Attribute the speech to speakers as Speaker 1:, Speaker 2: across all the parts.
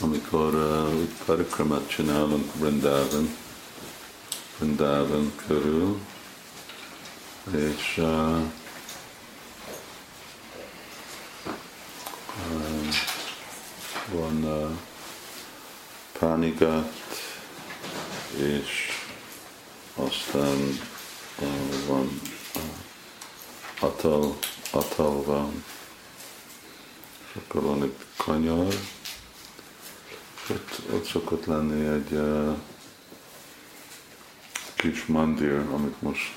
Speaker 1: amikor uh, parikramát csinálunk Vrindavan, Vrindavan körül, és uh, uh, van uh, Pánigat, és aztán uh, van Atal, Atal van, és akkor van egy kanyar, ott, ott szokott lenni egy uh, kis mandir, amit most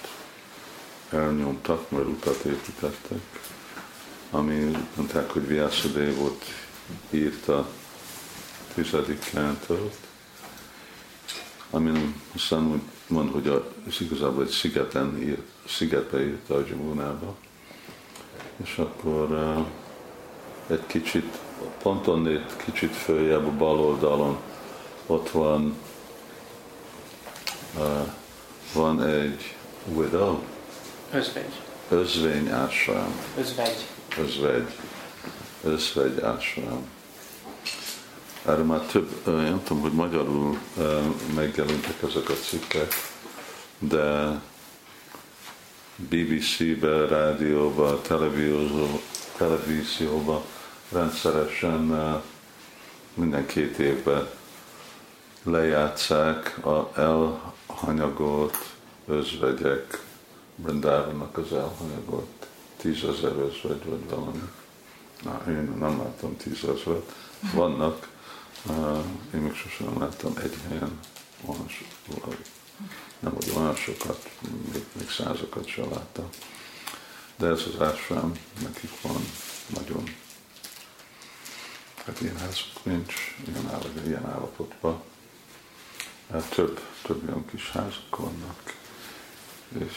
Speaker 1: elnyomtak, mert utat építettek, ami mondták, hogy Vyászadévot írta tizedik kántót, ami aztán úgy mond, hogy a, ez igazából egy szigeten ír, szigetbe írta a Zsimunába, és akkor uh, egy kicsit, pont onnét kicsit följebb a bal oldalon ott van uh, van egy widow,
Speaker 2: Özvegy.
Speaker 1: özvény ásrám,
Speaker 2: Özvegy.
Speaker 1: özvegy, özvegy ásrám. Erről már több, nem tudom, hogy magyarul megjelentek ezek a cikkek, de BBC-be, rádióba, televízióba, televízióba rendszeresen minden két évben lejátszák a elhanyagolt özvegyek, Brindavannak az elhanyagolt tízezer özvegy, vagy valami. Na, én nem láttam tízezret. Vannak, én még sosem láttam egy helyen, olyan nem hogy olyan sokat, még, még százakat sem láttam. De ez az ásvám, nekik van nagyon, hát ilyen házuk nincs, ilyen, állapot, ilyen állapotban. Hát több, több olyan kis házak vannak, és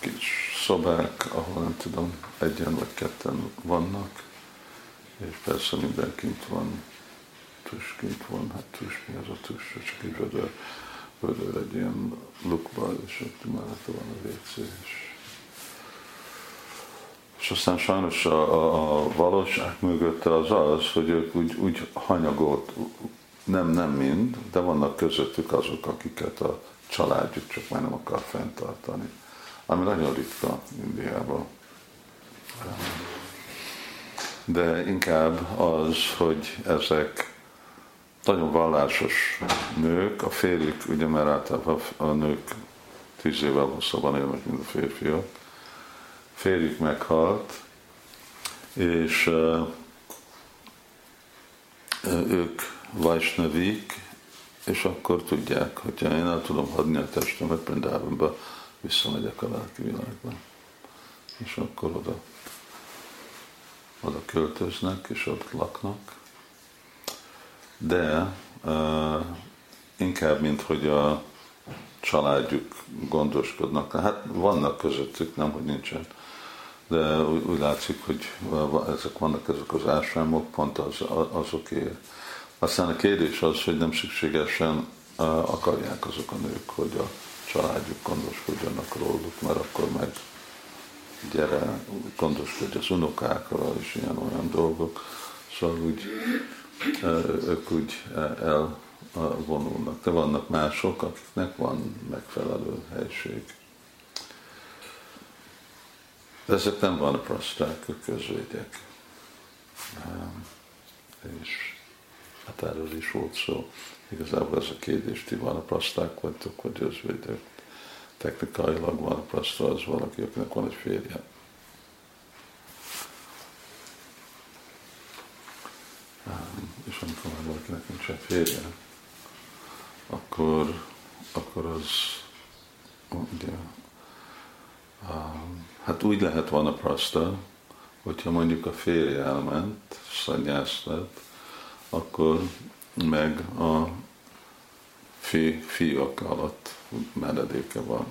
Speaker 1: kis szobák, ahol nem tudom, egyen vagy ketten vannak, és persze minden kint van, tus kint van, hát tus, mi az a tus, csak egy vödör, vödör egy ilyen lukba, és ott mellette van a WC, és és aztán sajnos a, a, a valóság mögötte az az, hogy ők úgy, úgy hanyagolt, nem, nem mind, de vannak közöttük azok, akiket a családjuk csak már nem akar fenntartani. Ami nagyon ritka Indiában. De inkább az, hogy ezek nagyon vallásos nők, a férjük, ugye mert általában a nők tíz évvel hosszabban élnek, mint a férfiak, férjük meghalt, és uh, ők vajsnavik, és akkor tudják, hogyha én el tudom hadni a testemet Brindávonba, visszamegyek a lelki világba. És akkor oda, oda költöznek, és ott laknak. De uh, inkább, mint hogy a családjuk gondoskodnak. Hát vannak közöttük, nem, hogy nincsen. De úgy, úgy látszik, hogy ezek vannak ezek az ásrámok, pont az, azokért. Aztán a kérdés az, hogy nem szükségesen akarják azok a nők, hogy a családjuk gondoskodjanak róluk, mert akkor meg gyere, gondoskodj az unokákra, és ilyen olyan dolgok. Szóval úgy, ők úgy elvonulnak. De vannak mások, akiknek van megfelelő helység. De ezek nem van a praszták, ők közvédek. És hát erről is volt szó. Igazából ez a kérdés, ti van a praszták vagytok, vagy özvédek. Technikailag van a praszta, az valaki, akinek van egy férje. És valakinek nincsen férje, akkor, akkor az ugye, hát úgy lehet van a praszta, hogyha mondjuk a férje elment, szanyász akkor meg a fi, fiúk alatt menedéke van.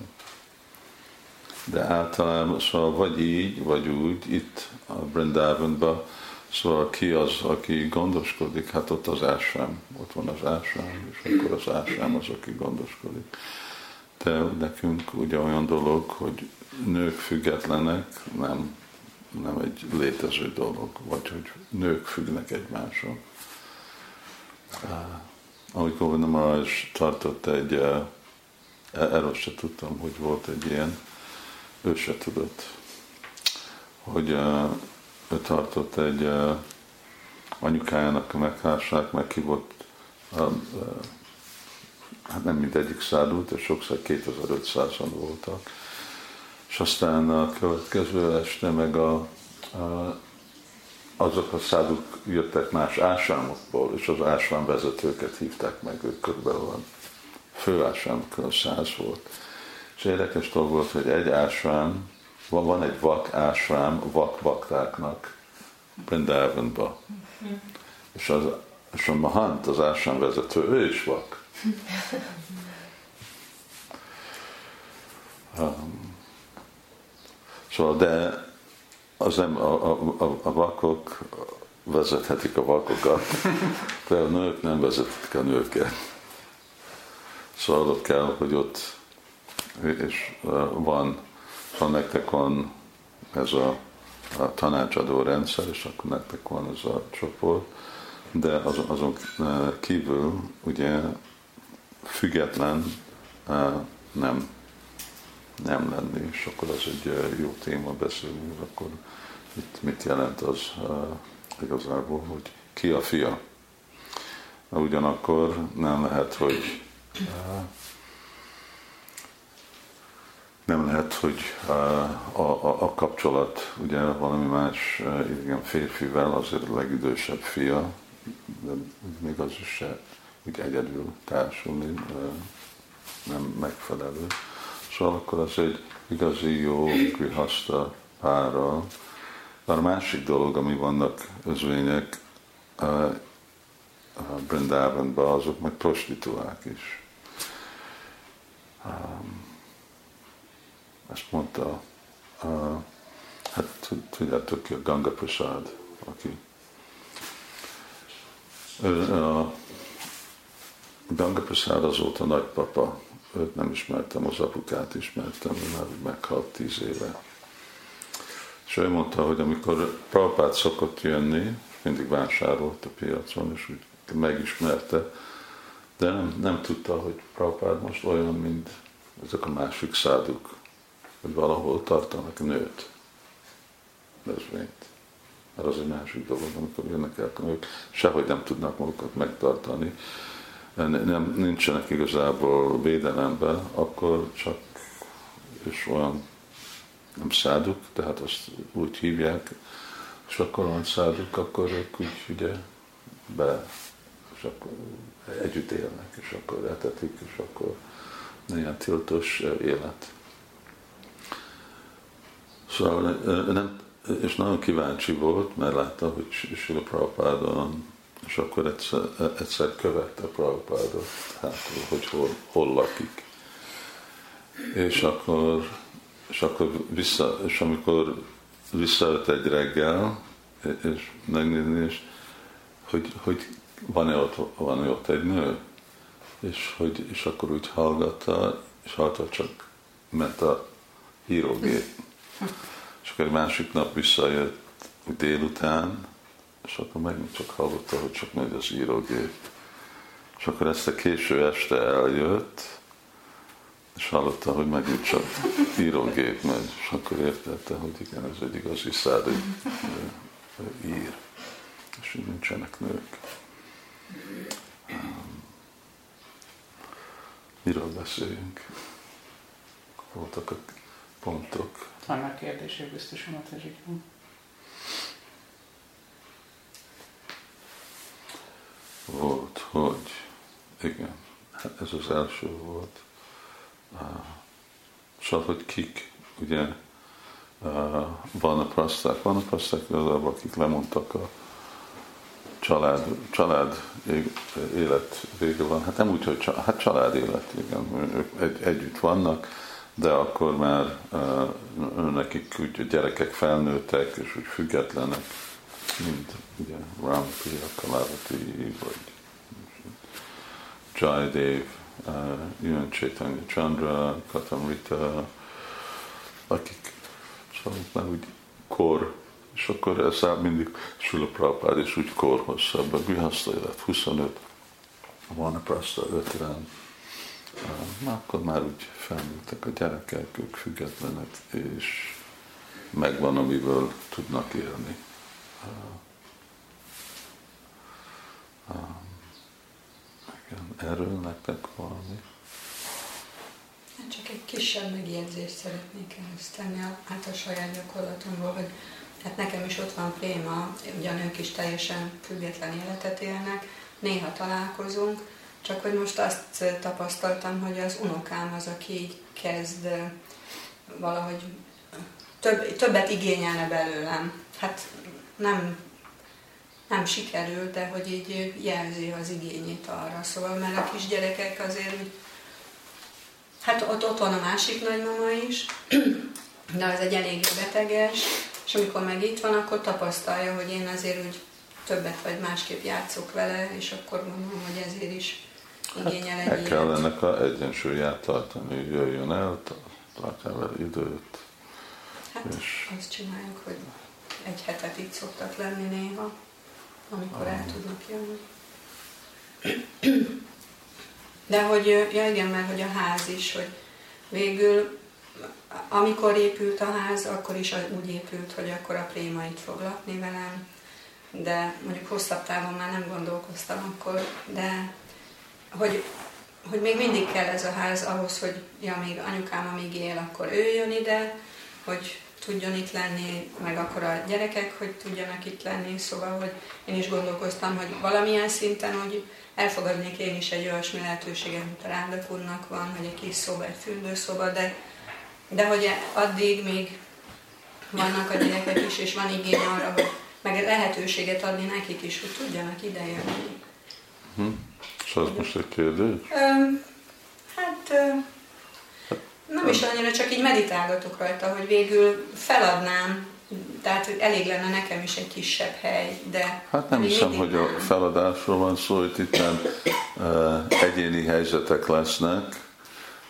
Speaker 1: De általában szóval vagy így, vagy úgy, itt a Brindavanban, szóval ki az, aki gondoskodik, hát ott az ásám, ott van az ásám, és akkor az ásám az, aki gondoskodik. De nekünk ugye olyan dolog, hogy nők függetlenek, nem, nem egy létező dolog, vagy hogy nők függnek egymáson. Amikor Maharaj tartott egy, e, erről se tudtam, hogy volt egy ilyen, ő se tudott, hogy ő tartott egy anyukájának a meghását, meg ki volt, hát nem mindegyik szádult, de sokszor 2500-an voltak. És aztán a következő este meg a, a azok a száduk jöttek más ásámokból, és az ásvám vezetőket hívták meg, ők körülbelül a fő ásvám száz volt. És érdekes dolog volt, hogy egy ásvám, van, egy vak ásvám vak baktáknak Brindavanba. És, az, és a Mahant, az ásvám vezető, ő is vak. Um, szóval, de az nem, a, a, a, vakok vezethetik a vakokat, de a nők nem vezethetik a nőket. Szóval ott kell, hogy ott, és van, ha nektek van ez a, a tanácsadó rendszer, és akkor nektek van ez a csoport, de azon, azon kívül ugye független nem nem lenni, és akkor az egy jó téma beszélünk, akkor itt mit jelent az igazából, hogy ki a fia. Ugyanakkor nem lehet, hogy nem lehet, hogy a, a, a kapcsolat ugye valami más igen, férfivel, azért a legidősebb fia, de még az is se úgy egyedül társulni, nem megfelelő. Szóval akkor az egy igazi jó grihaszta pára. A másik dolog, ami vannak özvények Brindavanban, azok meg prostituálák is. Ezt mondta, uh, hát tudjátok ki a Ganga Prasad, aki a Ganga Prasad azóta nagypapa, őt nem ismertem, az apukát ismertem, ő már meghalt tíz éve. És ő mondta, hogy amikor Prabhupát szokott jönni, mindig vásárolt a piacon, és úgy megismerte, de nem, nem tudta, hogy Prabhupád most olyan, mint ezek a másik száduk, hogy valahol tartanak nőt, növvényt. Mert az egy másik dolog, amikor jönnek el a nők, sehogy nem tudnak magukat megtartani, nem, nincsenek igazából védelemben, akkor csak és olyan nem száduk, tehát azt úgy hívják, és akkor olyan száduk, akkor ők úgy ugye be, és akkor együtt élnek, és akkor etetik, és akkor ilyen tiltos élet. Szóval nem, és nagyon kíváncsi volt, mert látta, hogy Sila Prabhupáda és akkor egyszer, egyszer követte Prabhupádot, hát, hogy hol, hol lakik. És akkor, és akkor vissza, és amikor visszajött egy reggel, és megnézni, és hogy, hogy van-e ott, van-e ott egy nő, és, hogy, és akkor úgy hallgatta, és hallgatta csak ment a hírógép. És akkor egy másik nap visszajött délután, és akkor megint csak hallotta, hogy csak megy az írógép. És akkor ezt a késő este eljött, és hallotta, hogy megint csak írógép megy, és akkor értette, hogy igen, ez egy igazi szádi ír, és nincsenek nők. Miről beszéljünk? Voltak a pontok.
Speaker 2: Vannak kérdések biztosan a
Speaker 1: volt, hogy igen, hát ez az első volt. Szóval, hogy kik, ugye van a praszták, van a praszták igazából, akik lemondtak a család, család élet vége van. Hát nem úgy, hogy család, hát család élet, igen, ők egy, együtt vannak, de akkor már uh, nekik úgy gyerekek felnőttek, és úgy függetlenek, mint ugye Rampriya Kalavati, vagy Jaidev, uh, Jön Chaitanya Chandra, Katamrita, akik szóval már úgy kor, és akkor ezzel mindig Sula Prabhupád is úgy korhosszabb, a Grihaszta élet 25, van a Praszta 50, na, akkor már úgy felnőttek a gyerekek, ők függetlenek, és megvan, amiből tudnak élni. Igen, erről nektek valami?
Speaker 3: Hát csak egy kisebb megjegyzést szeretnék ehhez tenni, hát a saját gyakorlatomból, hogy hát nekem is ott van préma, ugyan ők is teljesen független életet élnek, néha találkozunk, csak hogy most azt tapasztaltam, hogy az unokám az, aki így kezd valahogy több, többet igényelne belőlem. Hát nem, nem sikerült, de hogy így jelzi az igényét arra. Szóval, mert a kisgyerekek azért úgy, hát ott, ott van a másik nagymama is, de az egy elég beteges, és amikor meg itt van, akkor tapasztalja, hogy én azért úgy többet vagy másképp játszok vele, és akkor mondom, hogy ezért is igényel egy
Speaker 1: hát, kell ennek a egyensúlyát tartani, jöjjön el, tartja vele időt.
Speaker 3: Hát és... azt csináljuk, hogy egy hetet itt szoktak lenni néha, amikor el tudnak jönni. De hogy, ja igen, mert hogy a ház is, hogy végül, amikor épült a ház, akkor is úgy épült, hogy akkor a préma itt fog lakni velem, de mondjuk hosszabb távon már nem gondolkoztam akkor, de hogy, hogy még mindig kell ez a ház ahhoz, hogy ja, még anyukám, amíg él, akkor ő jön ide, hogy tudjon itt lenni, meg akkor a gyerekek, hogy tudjanak itt lenni, szóval, hogy én is gondolkoztam, hogy valamilyen szinten, hogy elfogadnék én is egy olyasmi lehetőséget, mint a Rándak úrnak van, hogy egy kis szoba, egy fürdőszoba, de, de hogy addig még vannak a gyerekek is, és van igény arra, hogy meg lehetőséget adni nekik is, hogy tudjanak ide jönni.
Speaker 1: Hm. Az most egy kérdés?
Speaker 3: Um, hát nem is annyira, csak így meditálgatok rajta, hogy végül feladnám, tehát elég lenne nekem is egy kisebb hely, de...
Speaker 1: Hát nem hiszem, hogy a feladásról van szó, hogy itt nem uh, egyéni helyzetek lesznek,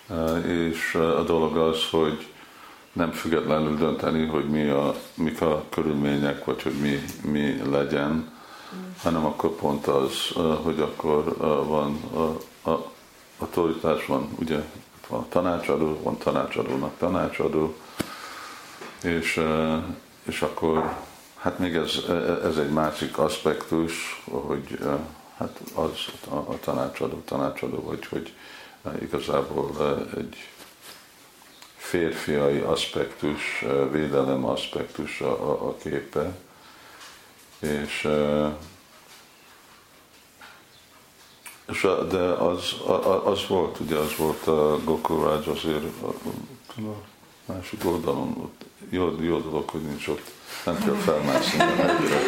Speaker 1: uh, és a dolog az, hogy nem függetlenül dönteni, hogy mi a, mik a körülmények, vagy hogy mi, mi legyen. Hanem akkor pont az, hogy akkor van a, a autoritás van, ugye van tanácsadó, van tanácsadónak tanácsadó, és, és akkor hát még ez, ez egy másik aspektus, hogy hát az a, a tanácsadó, tanácsadó, vagy hogy igazából egy férfiai aspektus, védelem aspektus a, a, a képe, és és de az, az volt, ugye az volt a Gokul Raj azért a, másik oldalon, ott jó, jó dolog, hogy nincs ott, nem kell felmászni hegyre.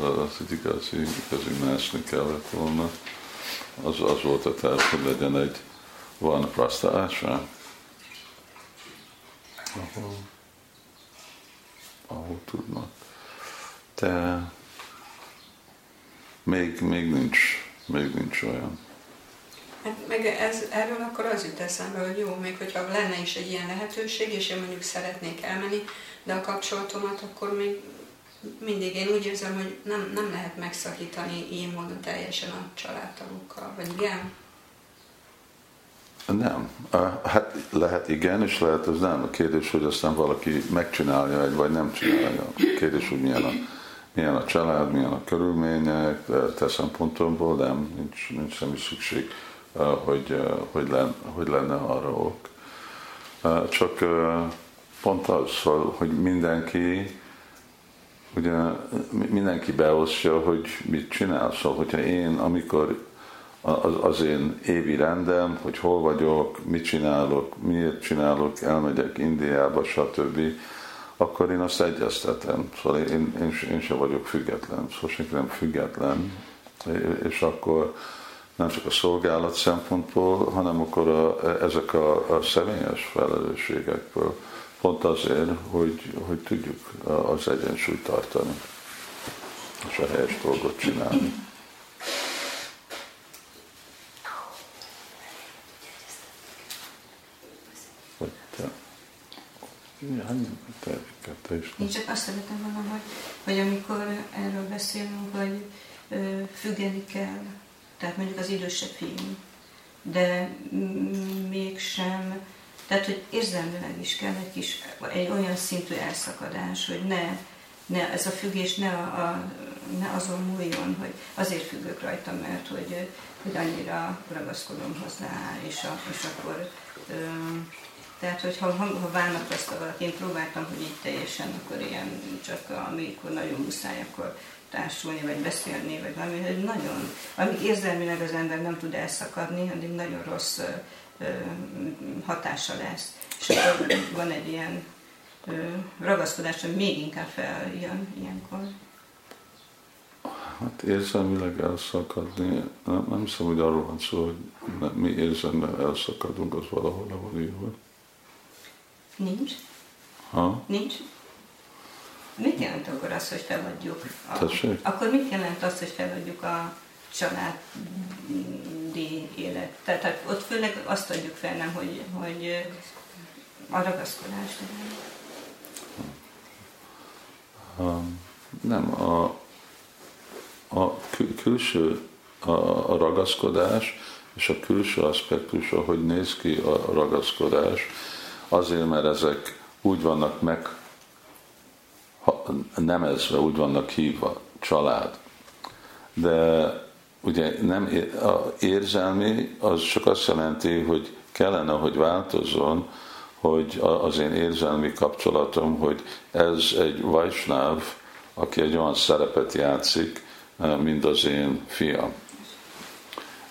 Speaker 1: Az egy igazi, igazi mászni kellett volna. Az, az volt a terv, hogy legyen egy van praszta ásra, ahol, ahol tudnak. De még, még, nincs, még nincs olyan.
Speaker 3: Hát meg ez, erről akkor az jut eszembe, hogy jó, még hogyha lenne is egy ilyen lehetőség, és én mondjuk szeretnék elmenni, de a kapcsolatomat akkor még mindig én úgy érzem, hogy nem, nem lehet megszakítani ilyen módon teljesen a családtagokkal, vagy igen?
Speaker 1: Nem. Hát lehet igen, és lehet ez nem. A kérdés, hogy aztán valaki megcsinálja, vagy nem csinálja. A kérdés, hogy milyen a milyen a család, milyen a körülmények, te szempontomból nem, nincs, nincs semmi szükség, hogy, hogy, lenne, hogy lenne arra ok. Csak pont az, hogy mindenki ugye mindenki beosztja, hogy mit csinál. Szóval, hogyha én, amikor az, az én évi rendem, hogy hol vagyok, mit csinálok, miért csinálok, elmegyek Indiába, stb akkor én azt egyeztetem. Szóval én, én, én sem vagyok független, szóval senki nem független, és akkor nem csak a szolgálat szempontból, hanem akkor a, ezek a, a személyes felelősségekből, pont azért, hogy, hogy tudjuk az egyensúlyt tartani, és a helyes dolgot csinálni. Te is.
Speaker 4: Én csak azt szeretem volna, hogy, hogy amikor erről beszélünk, hogy ö, függeni kell, tehát mondjuk az idősebb fiú, de mégsem, tehát hogy érzelmileg is kell egy kis, egy olyan szintű elszakadás, hogy ne, ne ez a függés ne, a, a, ne azon múljon, hogy azért függök rajta, mert hogy, hogy annyira ragaszkodom hozzá, és, a, és akkor ö, tehát, hogy ha, ha választva valaki, én próbáltam, hogy így teljesen, akkor ilyen csak amikor nagyon muszáj, akkor társulni, vagy beszélni, vagy valami, hogy nagyon, amíg érzelmileg az ember nem tud elszakadni, addig nagyon rossz ö, ö, hatása lesz. És akkor van egy ilyen ö, ragaszkodás, hogy még inkább feljön ilyenkor.
Speaker 1: Hát érzelmileg elszakadni, nem, nem hiszem, hogy arról van szó, hogy mi érzelmileg elszakadunk, az valahol le van írva.
Speaker 4: Nincs.
Speaker 1: Ha?
Speaker 4: Nincs. Mit jelent akkor az, hogy feladjuk? A,
Speaker 1: Tessék?
Speaker 4: akkor mit jelent az, hogy feladjuk a családi élet? Tehát hát ott főleg azt adjuk fel, nem, hogy, hogy a ragaszkodás.
Speaker 1: Um, nem, a, a kül- külső a, a ragaszkodás és a külső aspektus, hogy néz ki a ragaszkodás, azért, mert ezek úgy vannak meg nemezve, úgy vannak hívva, család. De ugye nem a érzelmi, az csak azt jelenti, hogy kellene, hogy változzon, hogy az én érzelmi kapcsolatom, hogy ez egy vajsnáv, aki egy olyan szerepet játszik, mint az én fiam.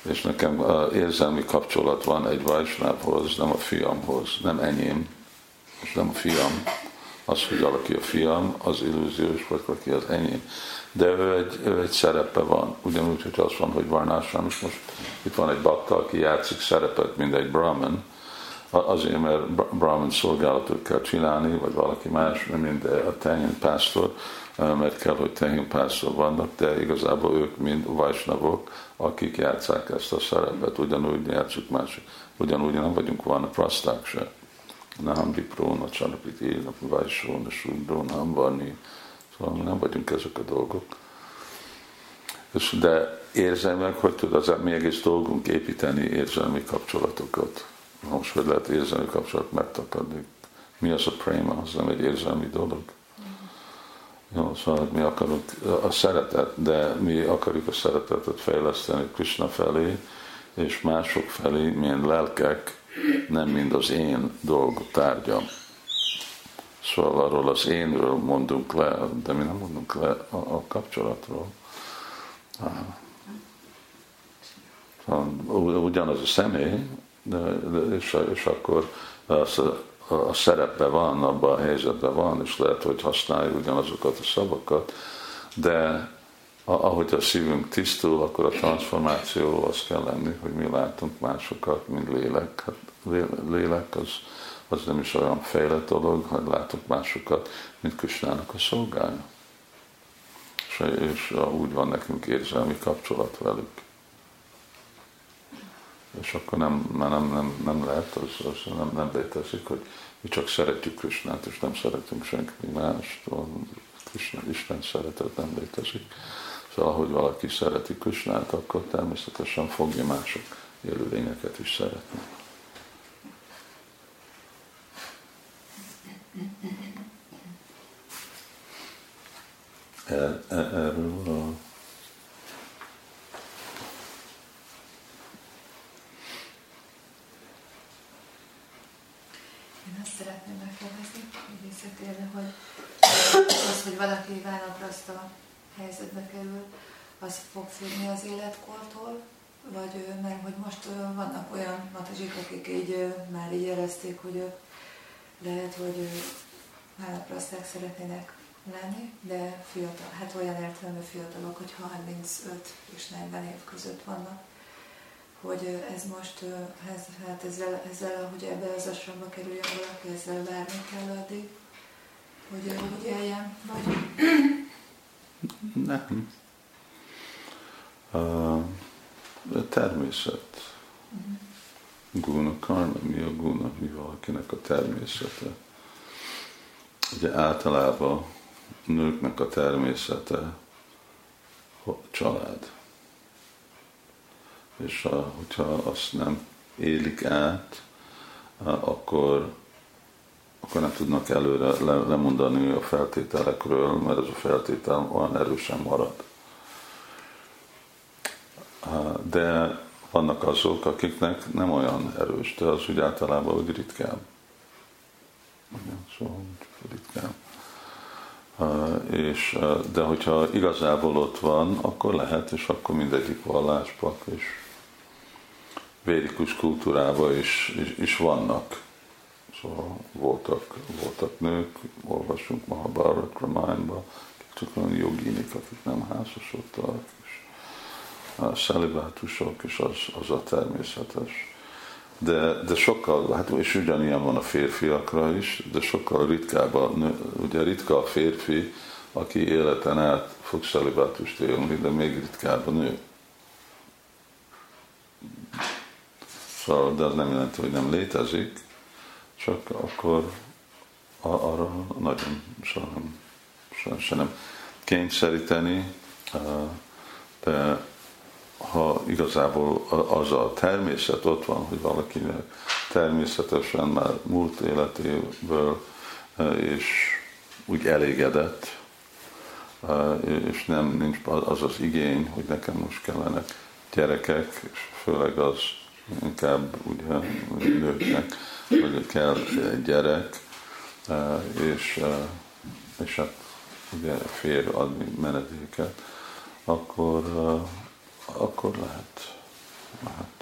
Speaker 1: És nekem érzelmi kapcsolat van egy vajsnávhoz, nem a fiamhoz, nem enyém, és nem a fiam. Az, hogy valaki a fiam, az illúziós, vagy valaki az enyém. De ő egy, ő egy szerepe van. Ugyanúgy, hogy azt van, hogy varnásra, és most itt van egy bakta, aki játszik szerepet, mint egy brahman, azért, mert brahman szolgálatot kell csinálni, vagy valaki más, mint a tehén pásztor, mert kell, hogy tehén pásztor vannak, de igazából ők mind vajsnavok, akik játszák ezt a szerepet, ugyanúgy játszunk másik. Ugyanúgy nem vagyunk van praszták se. Nem Vipro, a Csanapiti, a Vajsó, a Sudro, nem Varni. Szóval nem vagyunk ezek a dolgok. És de érzelmek, hogy tud az egész dolgunk építeni érzelmi kapcsolatokat. Most hogy lehet érzelmi kapcsolat megtakadni. Mi az a préma? Az nem egy érzelmi dolog. Jó, szóval mi akarunk a szeretet, de mi akarjuk a szeretetet fejleszteni Krishna felé, és mások felé, milyen lelkek, nem mind az én dolg tárgyam. Szóval arról az énről mondunk le, de mi nem mondunk le a, a kapcsolatról. Szóval ugyanaz a személy, de, de, és, és akkor az a, a szerepe van, abban a helyzetben van, és lehet, hogy használja ugyanazokat a szavakat, de ahogy a szívünk tisztul, akkor a transformáció az kell lenni, hogy mi látunk másokat, mint lélek. Hát lélek az, az nem is olyan fejlett dolog, hogy látunk másokat, mint Kösnának a szolgája. És, és úgy van nekünk érzelmi kapcsolat velük. És akkor nem, már nem, nem, nem lehet, az, az nem, nem létezik, hogy mi csak szeretjük Krisnát, és nem szeretünk senki mást. Krishna, Isten szeretet nem létezik. Szóval, ahogy valaki szereti Krisnát, akkor természetesen fogja mások élőlényeket is szeretni. Er, er, erről
Speaker 5: Én azt szeretném megkérdezni, hogy visszatérve, hogy az, hogy valaki vállapraszta helyzetbe kerül, az fog függni az életkortól, vagy mert hogy most vannak olyan matazsik, akik így már így érezték, hogy lehet, hogy vállapraszták szeretnének lenni, de fiatal, hát olyan értelemű fiatalok, hogy 35 és 40 év között vannak, hogy ez most, ez, hát ezzel, ezzel, hogy ebbe az asramba kerüljön valaki, ezzel várni kell addig, hogy ő úgy éljen, vagy...
Speaker 1: Nem. Uh, természet. Uh-huh. Guna karma, mi a guna, mi valakinek a természete. ugye általában nőknek a természete a család. És a, hogyha azt nem élik át, akkor, akkor nem tudnak előre lemondani a feltételekről, mert ez a feltétel olyan erősen marad. De vannak azok, akiknek nem olyan erős, de az úgy általában úgy ritkán. Szóval ritkán. És, de hogyha igazából ott van, akkor lehet, és akkor mindegyik valláspak és védikus kultúrában is, is, is vannak. Szóval voltak, voltak nők, olvasunk Mahabharat Ramayánban, csak olyan joginik, akik nem házasodtak, a szelibátusok, és az, az a természetes. De, de sokkal, hát és ugyanilyen van a férfiakra is, de sokkal ritkább, a nő, ugye ritka a férfi, aki életen át fog szelibátust élni, de még ritkább a nő. Szóval, de az nem jelenti, hogy nem létezik, csak akkor arra nagyon soha nem, soha se nem kényszeríteni, de ha igazából az a természet ott van, hogy valakinek természetesen már múlt életéből és úgy elégedett, és nem nincs az az igény, hogy nekem most kellenek gyerekek, és főleg az inkább ugye nőknek, hogy kell gyerek, e, és, és hát ugye fér adni menedéket, akkor akkor lehet. lehet.